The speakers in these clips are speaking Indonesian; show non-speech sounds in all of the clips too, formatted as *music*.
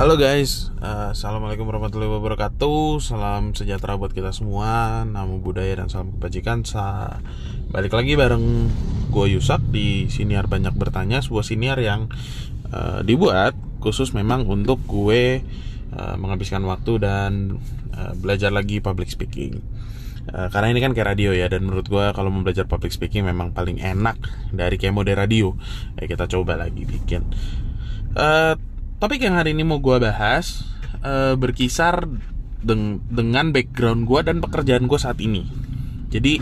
Halo guys, uh, Assalamualaikum warahmatullahi wabarakatuh. Salam sejahtera buat kita semua. Namo budaya dan salam kebajikan. Sa Balik lagi bareng gue Yusak di Siniar Banyak Bertanya Sebuah siniar yang uh, dibuat khusus memang untuk gue uh, menghabiskan waktu dan uh, belajar lagi public speaking. Uh, karena ini kan kayak radio ya dan menurut gue kalau mau belajar public speaking memang paling enak dari kayak mode radio. Kita coba lagi bikin. Uh, topik yang hari ini mau gue bahas uh, berkisar deng dengan background gue dan pekerjaan gue saat ini. Jadi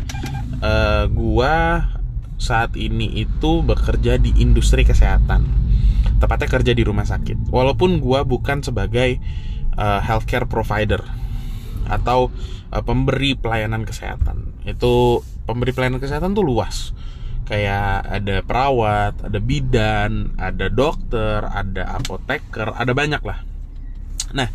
uh, gue saat ini itu bekerja di industri kesehatan, tepatnya kerja di rumah sakit. Walaupun gue bukan sebagai uh, healthcare provider atau uh, pemberi pelayanan kesehatan. Itu pemberi pelayanan kesehatan tuh luas kayak ada perawat, ada bidan, ada dokter, ada apoteker, ada banyak lah. Nah,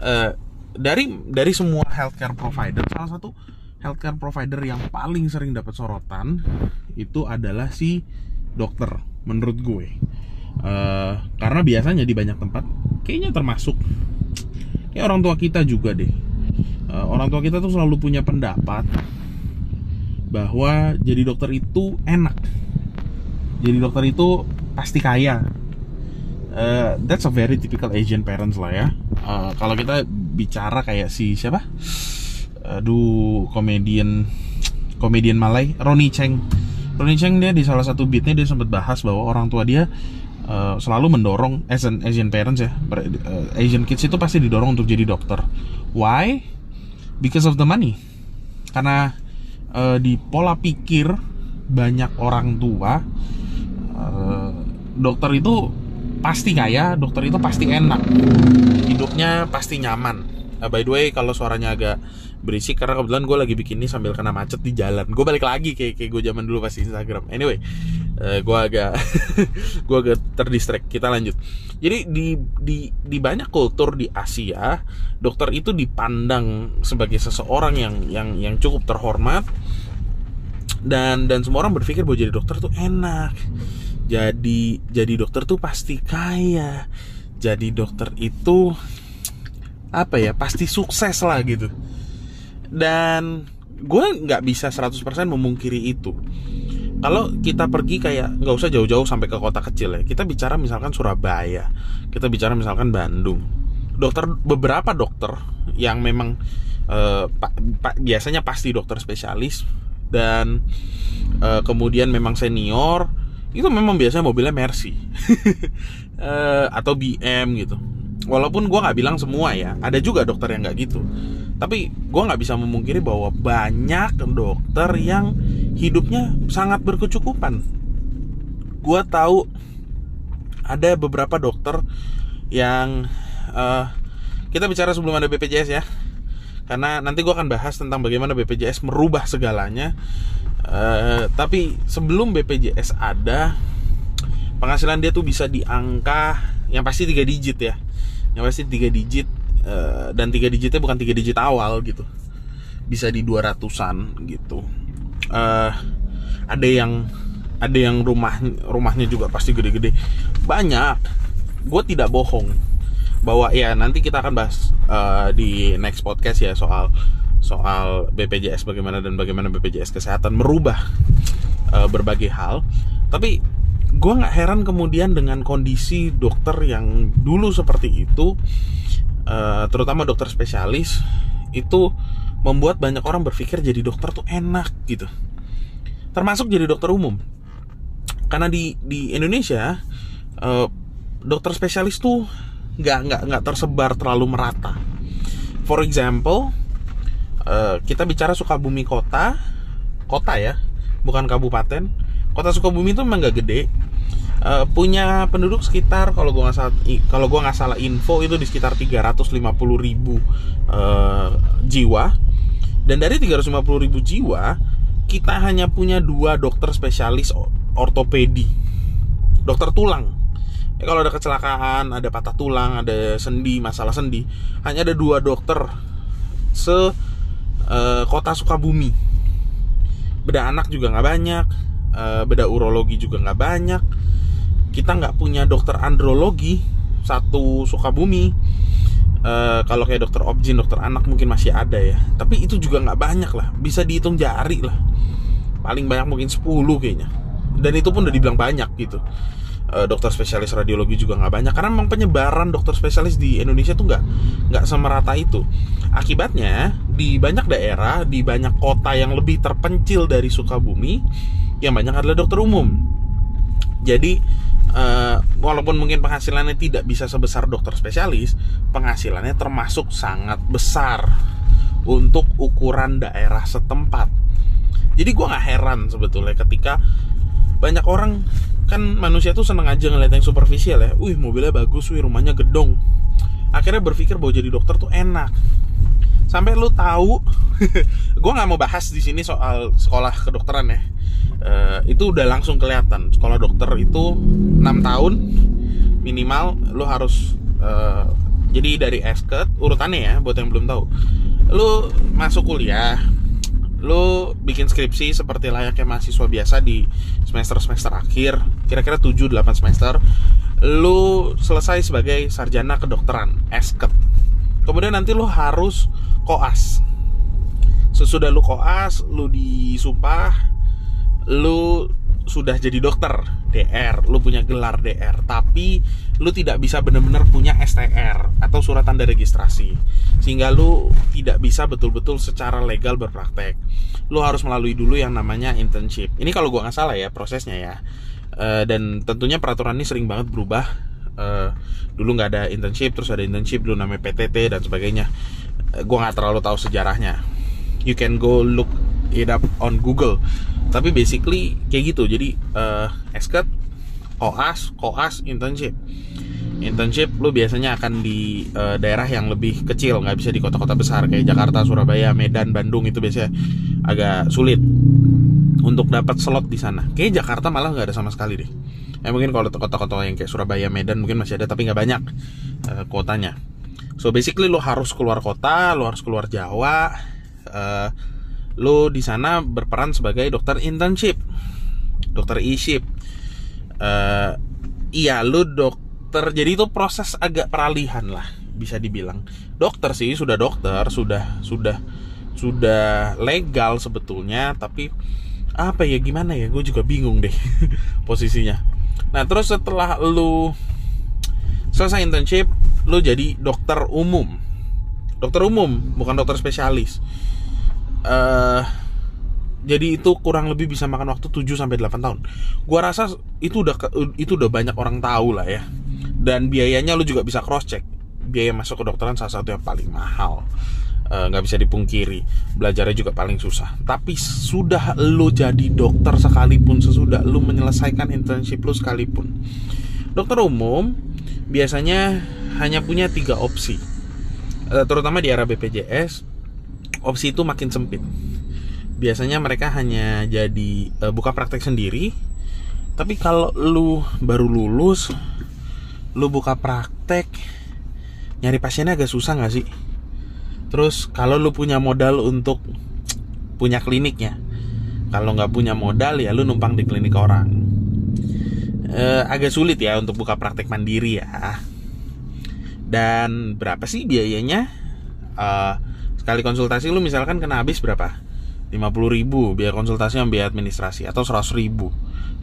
eh, dari dari semua healthcare provider, salah satu healthcare provider yang paling sering dapat sorotan itu adalah si dokter, menurut gue. Eh, karena biasanya di banyak tempat, kayaknya termasuk kayak orang tua kita juga deh. Eh, orang tua kita tuh selalu punya pendapat bahwa jadi dokter itu enak. Jadi dokter itu pasti kaya. Uh, that's a very typical Asian parents lah ya. Uh, kalau kita bicara kayak si siapa? Aduh komedian komedian Malay Ronnie Cheng. Ronnie Cheng dia di salah satu beatnya dia sempat bahas bahwa orang tua dia uh, selalu mendorong as an Asian parents ya. Asian kids itu pasti didorong untuk jadi dokter. Why? Because of the money. Karena uh, di pola pikir banyak orang tua uh, dokter itu pasti kaya, dokter itu pasti enak, hidupnya pasti nyaman. Uh, by the way, kalau suaranya agak berisik karena kebetulan gue lagi bikin ini sambil kena macet di jalan. Gue balik lagi kayak kayak gue zaman dulu pas Instagram. Anyway, uh, gue agak *laughs* gue agak terdistract. Kita lanjut. Jadi di di di banyak kultur di Asia, dokter itu dipandang sebagai seseorang yang yang yang cukup terhormat. Dan dan semua orang berpikir bahwa jadi dokter tuh enak. Jadi jadi dokter tuh pasti kaya. Jadi dokter itu apa ya pasti sukses lah gitu. Dan gue nggak bisa 100% memungkiri itu kalau kita pergi kayak nggak usah jauh-jauh sampai ke kota kecil ya. Kita bicara misalkan Surabaya kita bicara misalkan Bandung. Dokter beberapa dokter yang memang eh, pa, pa, biasanya pasti dokter spesialis dan uh, kemudian memang senior itu memang biasanya mobilnya Mercy. Uh, *laughs* atau BM gitu walaupun gue nggak bilang semua ya ada juga dokter yang nggak gitu. Tapi gue nggak bisa memungkiri bahwa banyak dokter yang hidupnya sangat berkecukupan. Gue tahu ada beberapa dokter yang uh, kita bicara sebelum ada BPJS ya. Karena nanti gue akan bahas tentang bagaimana BPJS merubah segalanya. Uh, tapi sebelum BPJS ada, penghasilan dia tuh bisa di angka yang pasti tiga digit ya, yang pasti tiga digit uh, dan tiga digitnya bukan tiga digit awal gitu, bisa di dua ratusan gitu. Uh, ada yang ada yang rumah rumahnya juga pasti gede-gede banyak. Gue tidak bohong bahwa ya nanti kita akan bahas uh, di next podcast ya soal soal BPJS bagaimana dan bagaimana BPJS kesehatan merubah uh, berbagai hal. Tapi gue nggak heran kemudian dengan kondisi dokter yang dulu seperti itu, uh, terutama dokter spesialis itu membuat banyak orang berpikir jadi dokter tuh enak gitu. Termasuk jadi dokter umum. Karena di di Indonesia uh, dokter spesialis tuh nggak nggak nggak tersebar terlalu merata. For example, uh, kita bicara Sukabumi kota, kota ya, bukan kabupaten. Kota Sukabumi itu memang nggak gede, uh, punya penduduk sekitar kalau gua nggak salah kalau gua nggak salah info itu di sekitar 350 ribu uh, jiwa. Dan dari 350 ribu jiwa, kita hanya punya dua dokter spesialis ortopedi, dokter tulang. Ya, kalau ada kecelakaan ada patah tulang ada sendi masalah sendi hanya ada dua dokter se uh, kota Sukabumi. Beda anak juga nggak banyak uh, beda urologi juga nggak banyak. Kita nggak punya dokter andrologi satu Sukabumi. Uh, kalau kayak dokter objin dokter anak mungkin masih ada ya. Tapi itu juga nggak banyak lah. Bisa dihitung jari lah. Paling banyak mungkin 10 kayaknya. Dan itu pun udah dibilang banyak gitu. Uh, dokter spesialis radiologi juga nggak banyak. Karena memang penyebaran dokter spesialis di Indonesia tuh nggak nggak semerata itu. Akibatnya di banyak daerah di banyak kota yang lebih terpencil dari Sukabumi yang banyak adalah dokter umum. Jadi uh, walaupun mungkin penghasilannya tidak bisa sebesar dokter spesialis penghasilannya termasuk sangat besar untuk ukuran daerah setempat. Jadi gue nggak heran sebetulnya ketika banyak orang kan manusia tuh seneng aja ngeliat yang superficial ya. Wih mobilnya bagus wih rumahnya gedong. Akhirnya berpikir bahwa jadi dokter tuh enak sampai lu tahu *laughs* gue nggak mau bahas di sini soal sekolah kedokteran ya. Uh, itu udah langsung kelihatan. Sekolah dokter itu 6 tahun minimal lu harus uh, jadi dari esket urutannya ya buat yang belum tahu. Lu masuk kuliah lu bikin skripsi seperti layaknya mahasiswa biasa di semester-semester akhir, kira-kira 7-8 semester, lu selesai sebagai sarjana kedokteran, esket. Kemudian nanti lu harus koas. Sesudah lu koas, lu disumpah, lu sudah jadi dokter DR, lu punya gelar DR, tapi lu tidak bisa benar-benar punya STR atau surat tanda registrasi. Sehingga lu tidak bisa betul-betul secara legal berpraktek. Lu harus melalui dulu yang namanya internship. Ini kalau gua nggak salah ya prosesnya ya. Uh, dan tentunya peraturan ini sering banget berubah. Uh, dulu nggak ada internship, terus ada internship dulu namanya PTT dan sebagainya. Gua nggak terlalu tahu sejarahnya. You can go look it up on Google. Tapi basically kayak gitu. Jadi uh, esket OAS koas internship. Internship lu biasanya akan di uh, daerah yang lebih kecil. Nggak bisa di kota-kota besar kayak Jakarta Surabaya Medan Bandung. Itu biasanya agak sulit untuk dapat slot di sana. Kayak Jakarta malah nggak ada sama sekali deh. Ya mungkin kalau kota-kota yang kayak Surabaya Medan mungkin masih ada tapi nggak banyak uh, kuotanya so basically lu harus keluar kota lu harus keluar Jawa uh, lo di sana berperan sebagai dokter internship dokter e-ship. Uh, iya lo dokter jadi itu proses agak peralihan lah bisa dibilang. Dokter sih sudah dokter sudah sudah sudah legal sebetulnya tapi apa ya gimana ya gue juga bingung deh *laughs* posisinya. Nah terus setelah lu selesai internship lu jadi dokter umum dokter umum bukan dokter spesialis uh, jadi itu kurang lebih bisa makan waktu 7 sampai 8 tahun. Gua rasa itu udah itu udah banyak orang tahu lah ya. Dan biayanya lu juga bisa cross check. Biaya masuk ke dokteran salah satu yang paling mahal. Eh, nggak uh, bisa dipungkiri belajarnya juga paling susah tapi sudah lu jadi dokter sekalipun sesudah lu menyelesaikan internship lu sekalipun dokter umum biasanya hanya punya tiga opsi uh, terutama di era BPJS opsi itu makin sempit. Biasanya mereka hanya jadi uh, buka praktek sendiri. Tapi kalau lu baru lulus, lu buka praktek, nyari pasiennya agak susah nggak sih? Terus kalau lu punya modal untuk punya kliniknya, kalau nggak punya modal ya lu numpang di klinik orang. Uh, agak sulit ya untuk buka praktek mandiri ya. Dan berapa sih biayanya? Uh, sekali konsultasi lu misalkan kena habis berapa? 50 ribu biaya konsultasi yang biaya administrasi atau 100 ribu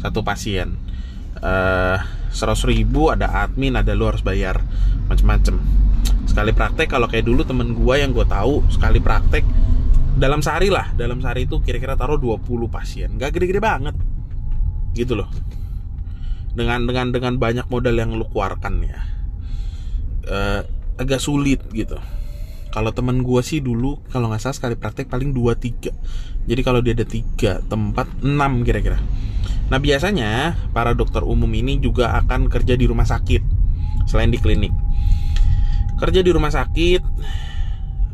satu pasien. Eh, 100 ribu ada admin ada lu harus bayar macem-macem. Sekali praktek kalau kayak dulu temen gua yang gue tahu sekali praktek dalam sehari lah dalam sehari itu kira-kira taruh 20 pasien. Nggak gede-gede banget. Gitu loh dengan dengan dengan banyak modal yang lu keluarkan ya. Uh, agak sulit gitu. Kalau teman gue sih dulu kalau nggak salah sekali praktek paling 2 3 jadi kalau dia ada tiga tempat 6 kira-kira. Nah biasanya para dokter umum ini juga akan kerja di rumah sakit selain di klinik. Kerja di rumah sakit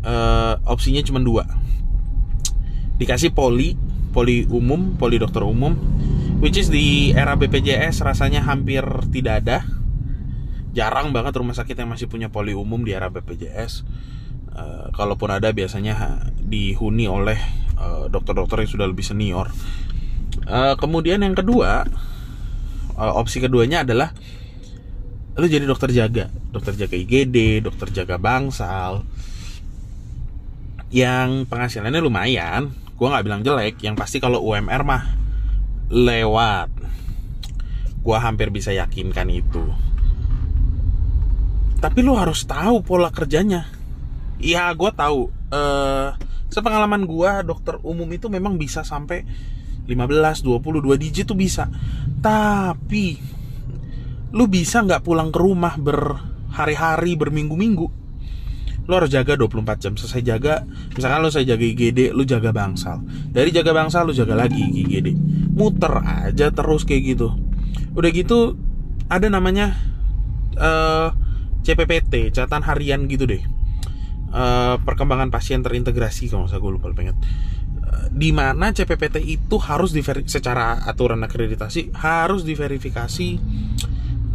uh, opsinya cuma dua. Dikasih poli poli umum poli dokter umum which is di era BPJS rasanya hampir tidak ada. Jarang banget rumah sakit yang masih punya poli umum di era BPJS Eh, kalaupun ada biasanya dihuni oleh eh, dokter-dokter yang sudah lebih senior. Uh, kemudian yang kedua, uh, opsi keduanya adalah lu jadi dokter jaga. Dokter jaga IGD dokter jaga bangsal. Yang penghasilannya lumayan. Gue nggak bilang jelek. Yang pasti kalau UMR mah lewat. Gue hampir bisa yakinkan itu. Tapi lu harus tahu pola kerjanya. Ya gue tahu. Eh sepengalaman gue dokter umum itu memang bisa sampai 15, 20, 2 digit tuh bisa. Tapi lu bisa nggak pulang ke rumah berhari-hari berminggu-minggu? Lu harus jaga 24 jam. Selesai jaga misalkan lu saya jaga IGD lu jaga bangsal. Dari jaga bangsal lu jaga lagi IGD muter aja terus kayak gitu. Udah gitu ada namanya uh, CPPT catatan harian gitu deh. Uh, perkembangan pasien terintegrasi kalau saya gue lupa pengen uh, di mana CPPT itu harus diveri secara aturan akreditasi harus diverifikasi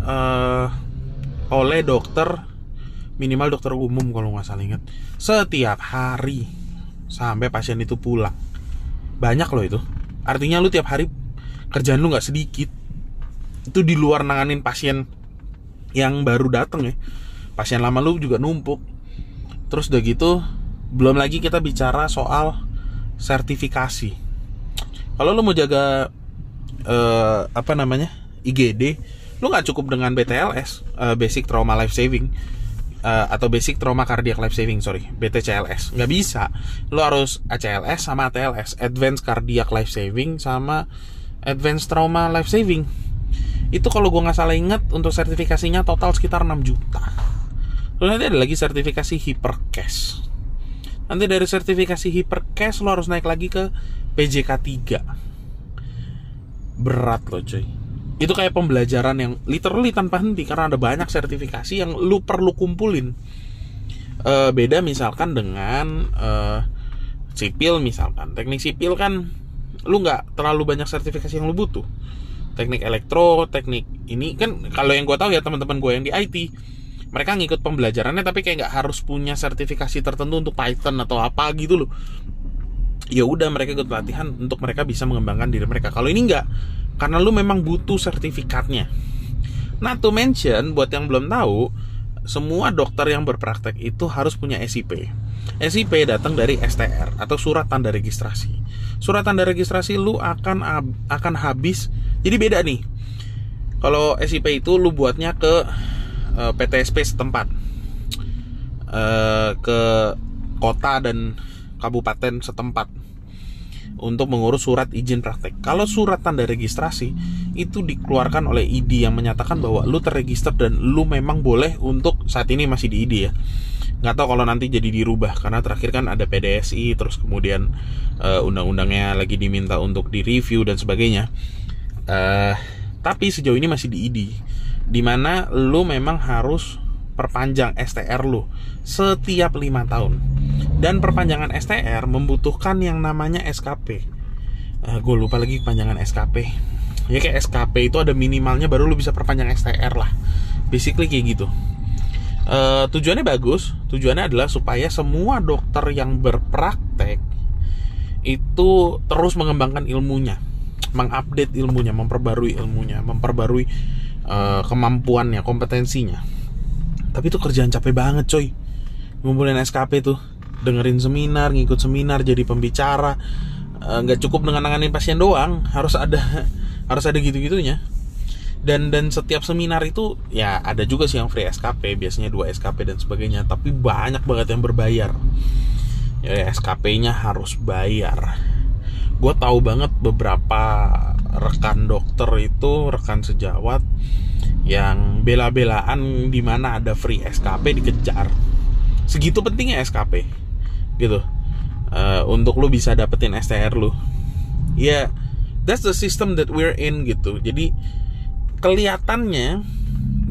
uh, oleh dokter minimal dokter umum kalau nggak salah ingat. Setiap hari sampai pasien itu pulang. Banyak loh itu artinya lu tiap hari kerjaan lu nggak sedikit. Itu di luar nanganin pasien yang baru dateng ya. Pasien lama lu juga numpuk. Terus udah gitu belum lagi kita bicara soal sertifikasi. Kalau lu mau jaga uh, apa namanya IGD lu nggak cukup dengan BTLS uh, basic trauma life saving uh, atau basic trauma cardiac life saving sorry BTCLS nggak bisa. Lu harus ACLS sama ATLS advanced cardiac life saving sama advanced trauma life saving. Itu kalau gue nggak salah ingat untuk sertifikasinya total sekitar 6 juta. Terus nanti ada lagi sertifikasi hypercash nanti dari sertifikasi hypercash lo harus naik lagi ke PJK 3 berat loh cuy itu kayak pembelajaran yang literally tanpa henti karena ada banyak sertifikasi yang lu perlu kumpulin. E, beda misalkan dengan e, sipil misalkan. Teknik sipil kan lu nggak terlalu banyak sertifikasi yang lu butuh. Teknik elektro teknik ini kan kalau yang gue tahu ya teman-teman gue yang di IT mereka ngikut pembelajarannya tapi kayak nggak harus punya sertifikasi tertentu untuk Python atau apa gitu loh ya udah mereka ikut pelatihan untuk mereka bisa mengembangkan diri mereka kalau ini nggak karena lu memang butuh sertifikatnya. Nah, to mention buat yang belum tahu, semua dokter yang berpraktek itu harus punya SIP. SIP datang dari STR atau surat tanda registrasi. Surat tanda registrasi lu akan akan habis. Jadi beda nih. Kalau SIP itu lu buatnya ke uh, eh, PTSP setempat. Uh, ke kota dan kabupaten setempat untuk mengurus surat izin praktek. Kalau surat tanda registrasi itu dikeluarkan oleh ID yang menyatakan bahwa lu terregister dan lu memang boleh untuk saat ini masih di ID ya. Nggak tahu kalau nanti jadi dirubah karena terakhir kan ada PDSI terus kemudian uh, undang-undangnya lagi diminta untuk direview dan sebagainya. Uh, tapi sejauh ini masih di ID di mana lu memang harus perpanjang STR lu setiap lima tahun. Dan perpanjangan STR membutuhkan yang namanya SKP uh, eh, gue lupa lagi panjangan SKP ya kayak SKP itu ada minimalnya baru lu bisa perpanjang STR lah. Basically kayak gitu. Uh, tujuannya bagus. Tujuannya adalah supaya semua dokter yang berpraktek itu terus mengembangkan ilmunya mengupdate ilmunya memperbarui ilmunya memperbarui uh, kemampuannya kompetensinya tapi itu kerjaan capek banget coy. Ngumpulin SKP tuh dengerin seminar ngikut seminar jadi pembicara. Eh, nggak cukup dengan nanganin pasien doang harus ada *laughs* harus ada gitu gitunya dan dan setiap seminar itu ya ada juga sih yang free SKP biasanya dua SKP dan sebagainya. Tapi banyak banget yang berbayar. Ya SKP-nya harus bayar. Gue tahu banget beberapa rekan dokter itu rekan sejawat yang bela-belaan di mana ada free SKP dikejar. Segitu pentingnya SKP gitu. Uh, untuk lu bisa dapetin STR lu. Ya yeah, that's the system that we're in gitu. Jadi kelihatannya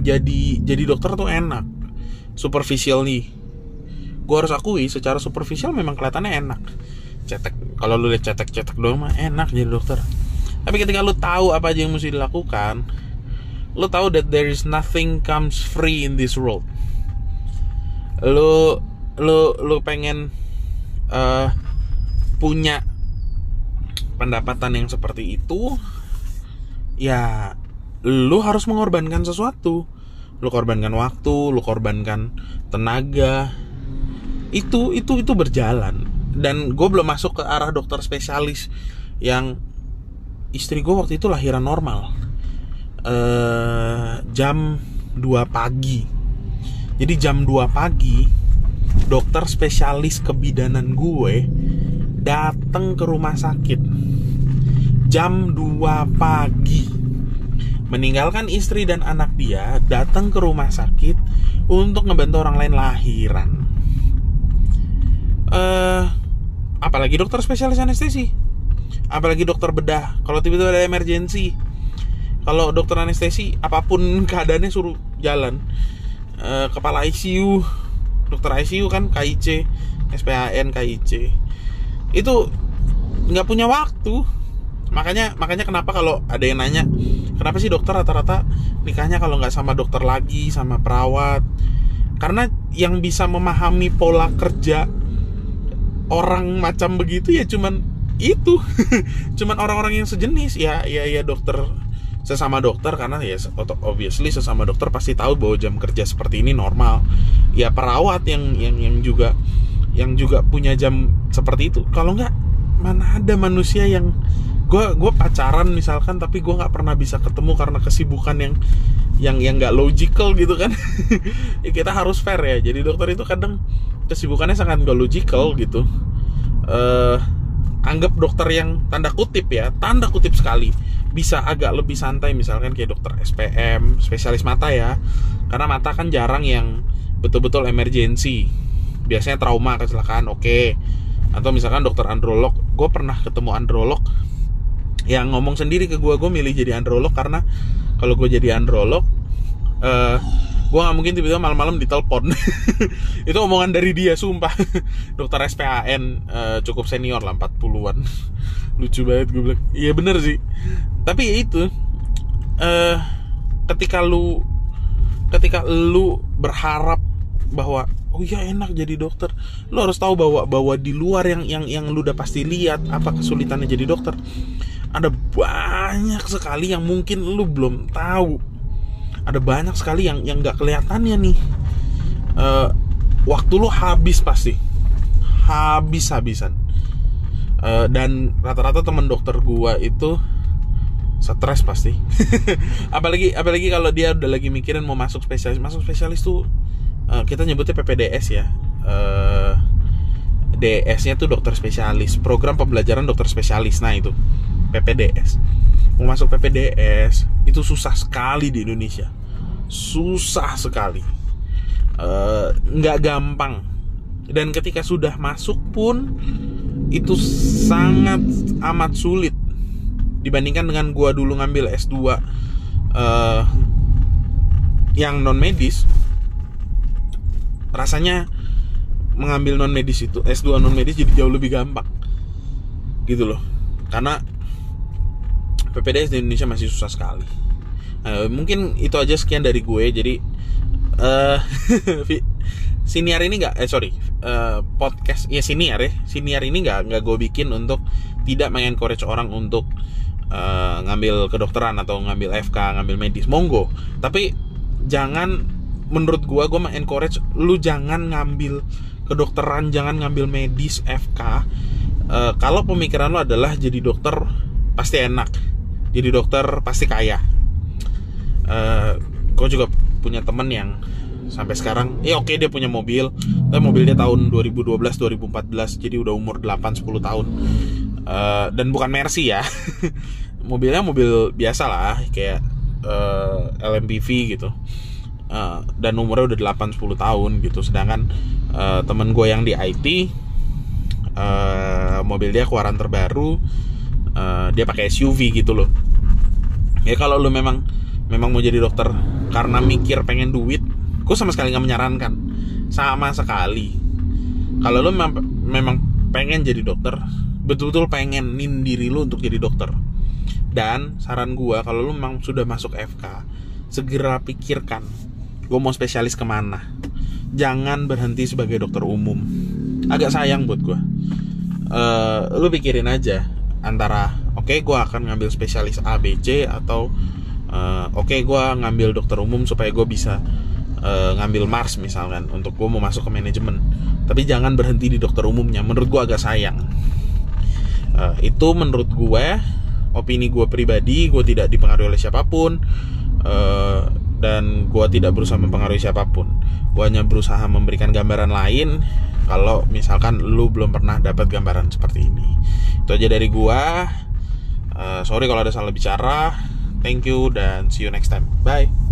jadi jadi dokter tuh enak superficial nih. Gue harus akui secara superficial memang kelihatannya enak. Cetek kalau lu lihat cetek cetek doang mah enak jadi dokter. Tapi ketika lu tahu apa aja yang mesti dilakukan lo tahu that there is nothing comes free in this world. Lo lo lo pengen uh, punya pendapatan yang seperti itu ya lo harus mengorbankan sesuatu. Lu korbankan waktu lu korbankan tenaga. Itu itu itu berjalan. Dan gue belum masuk ke arah dokter spesialis yang istri gue waktu itu lahiran normal uh, jam 2 pagi. Jadi jam 2 pagi dokter spesialis kebidanan gue datang ke rumah sakit. Jam 2 pagi. Meninggalkan istri dan anak dia datang ke rumah sakit untuk ngebantu orang lain lahiran. Uh, apalagi dokter spesialis anestesi. Apalagi dokter bedah. Kalau tiba-tiba ada emergency kalau dokter anestesi apa pun keadaannya suruh jalan. Uh, kepala ICU dokter ICU kan KIC SPAN KIC itu nggak punya waktu. Makanya makanya kenapa kalau ada yang nanya kenapa sih dokter rata-rata nikahnya kalau nggak sama dokter lagi sama perawat? Karena yang bisa memahami pola kerja orang macam begitu ya cuman itu. *laughs* Cuman orang-orang yang sejenis. Ya ya ya dokter sesama dokter karena ya obviously sesama dokter pasti tahu bahwa jam kerja seperti ini normal. Ya perawat yang yang yang juga yang juga punya jam seperti itu kalau nggak mana ada manusia yang gue gue pacaran misalkan tapi gue nggak pernah bisa ketemu karena kesibukan yang yang yang nggak logical gitu kan. *laughs* Ya kita harus fair ya. Jadi dokter itu kadang kesibukannya sangat gak logical gitu. Uh, anggap dokter yang tanda kutip ya tanda kutip sekali bisa agak lebih santai misalkan kayak dokter SPM spesialis mata ya karena mata kan jarang yang betul-betul emergency biasanya trauma kecelakaan oke okay. atau misalkan dokter androlog gue pernah ketemu androlog yang ngomong sendiri ke gue gue milih jadi androlog karena kalau gue jadi androlog uh, gue nggak mungkin tiba-tiba malam-malam ditelepon. *laughs* Itu omongan dari dia sumpah. *laughs* Dokter SPAN uh, cukup senior lah 40-an *laughs* lucu banget gue bilang. Iya bener sih. Tapi ya itu uh, ketika lu ketika lu berharap bahwa oh iya enak jadi dokter. Lu harus tahu bahwa bahwa di luar yang yang yang lu udah pasti lihat apa kesulitannya jadi dokter ada banyak sekali yang mungkin lu belum tahu ada banyak sekali yang yang nggak kelihatannya nih. Uh, waktu lu habis pasti. Habis habisan uh, dan rata-rata temen dokter gua itu stres pasti. *laughs* Apalagi apalagi kalau dia udah lagi mikirin mau masuk spesialis. Masuk spesialis tuh uh, kita nyebutnya PPDS ya. Uh, DS-nya tuh dokter spesialis. Program pembelajaran dokter spesialis. Nah itu. PPDS mau masuk PPDS itu susah sekali di Indonesia. Susah sekali. Eh, nggak uh, gampang. Dan ketika sudah masuk pun itu sangat amat sulit dibandingkan dengan gua dulu ngambil S2 uh, eh, yang non medis rasanya mengambil non medis itu S2 non medis jadi jauh lebih gampang. Gitu loh. Karena PPDS di Indonesia masih susah sekali. Uh, mungkin itu aja sekian dari gue. Jadi *laughs* uh, siniar ini nggak, eh sorry, uh, podcast ya siniar ya, siniar ini nggak nggak gue bikin untuk tidak mengencourage orang untuk uh, ngambil kedokteran atau ngambil FK, ngambil medis, monggo. Tapi jangan menurut gue gue mengencourage lu jangan ngambil kedokteran, jangan ngambil medis FK. Uh, kalau pemikiran lu adalah jadi dokter pasti enak jadi dokter pasti kaya. Uh, eh, gue juga punya temen yang sampai sekarang ya oke okay, dia punya mobil tapi mobil dia tahun 2012 2014 jadi udah umur 8 10 tahun. Uh, dan bukan Mercy ya. *laughs* Mobilnya mobil biasa lah kayak uh, eh, LMPV gitu. Uh, dan umurnya udah 8 10 tahun gitu. Sedangkan uh, temen gue yang di IT uh, mobil dia keluaran terbaru uh, dia pakai SUV gitu loh ya kalau lu memang memang mau jadi dokter karena mikir pengen duit gue sama sekali nggak menyarankan. Sama sekali. Kalau lu mem memang pengen jadi dokter betul-betul pengen nin diri lu untuk jadi dokter. Dan saran gue kalau lu memang sudah masuk FK segera pikirkan gue mau spesialis ke mana. Jangan berhenti sebagai dokter umum. Agak sayang buat gue uh, lu pikirin aja antara oke okay, gue akan ngambil spesialis ABC atau uh, oke okay, gue ngambil dokter umum supaya gue bisa uh, ngambil Mars misalkan untuk gue mau masuk ke manajemen. Tapi jangan berhenti di dokter umumnya menurut gue agak sayang. Uh, itu menurut gue opini gue pribadi gue tidak dipengaruhi oleh siapa pun uh, dan gue tidak berusaha mempengaruhi siapa pun. Gue hanya berusaha memberikan gambaran lain kalau misalkan lu belum pernah dapat gambaran seperti ini. Itu aja dari gue uh, sorry kalau ada salah bicara. Thank you dan see you next time. Bye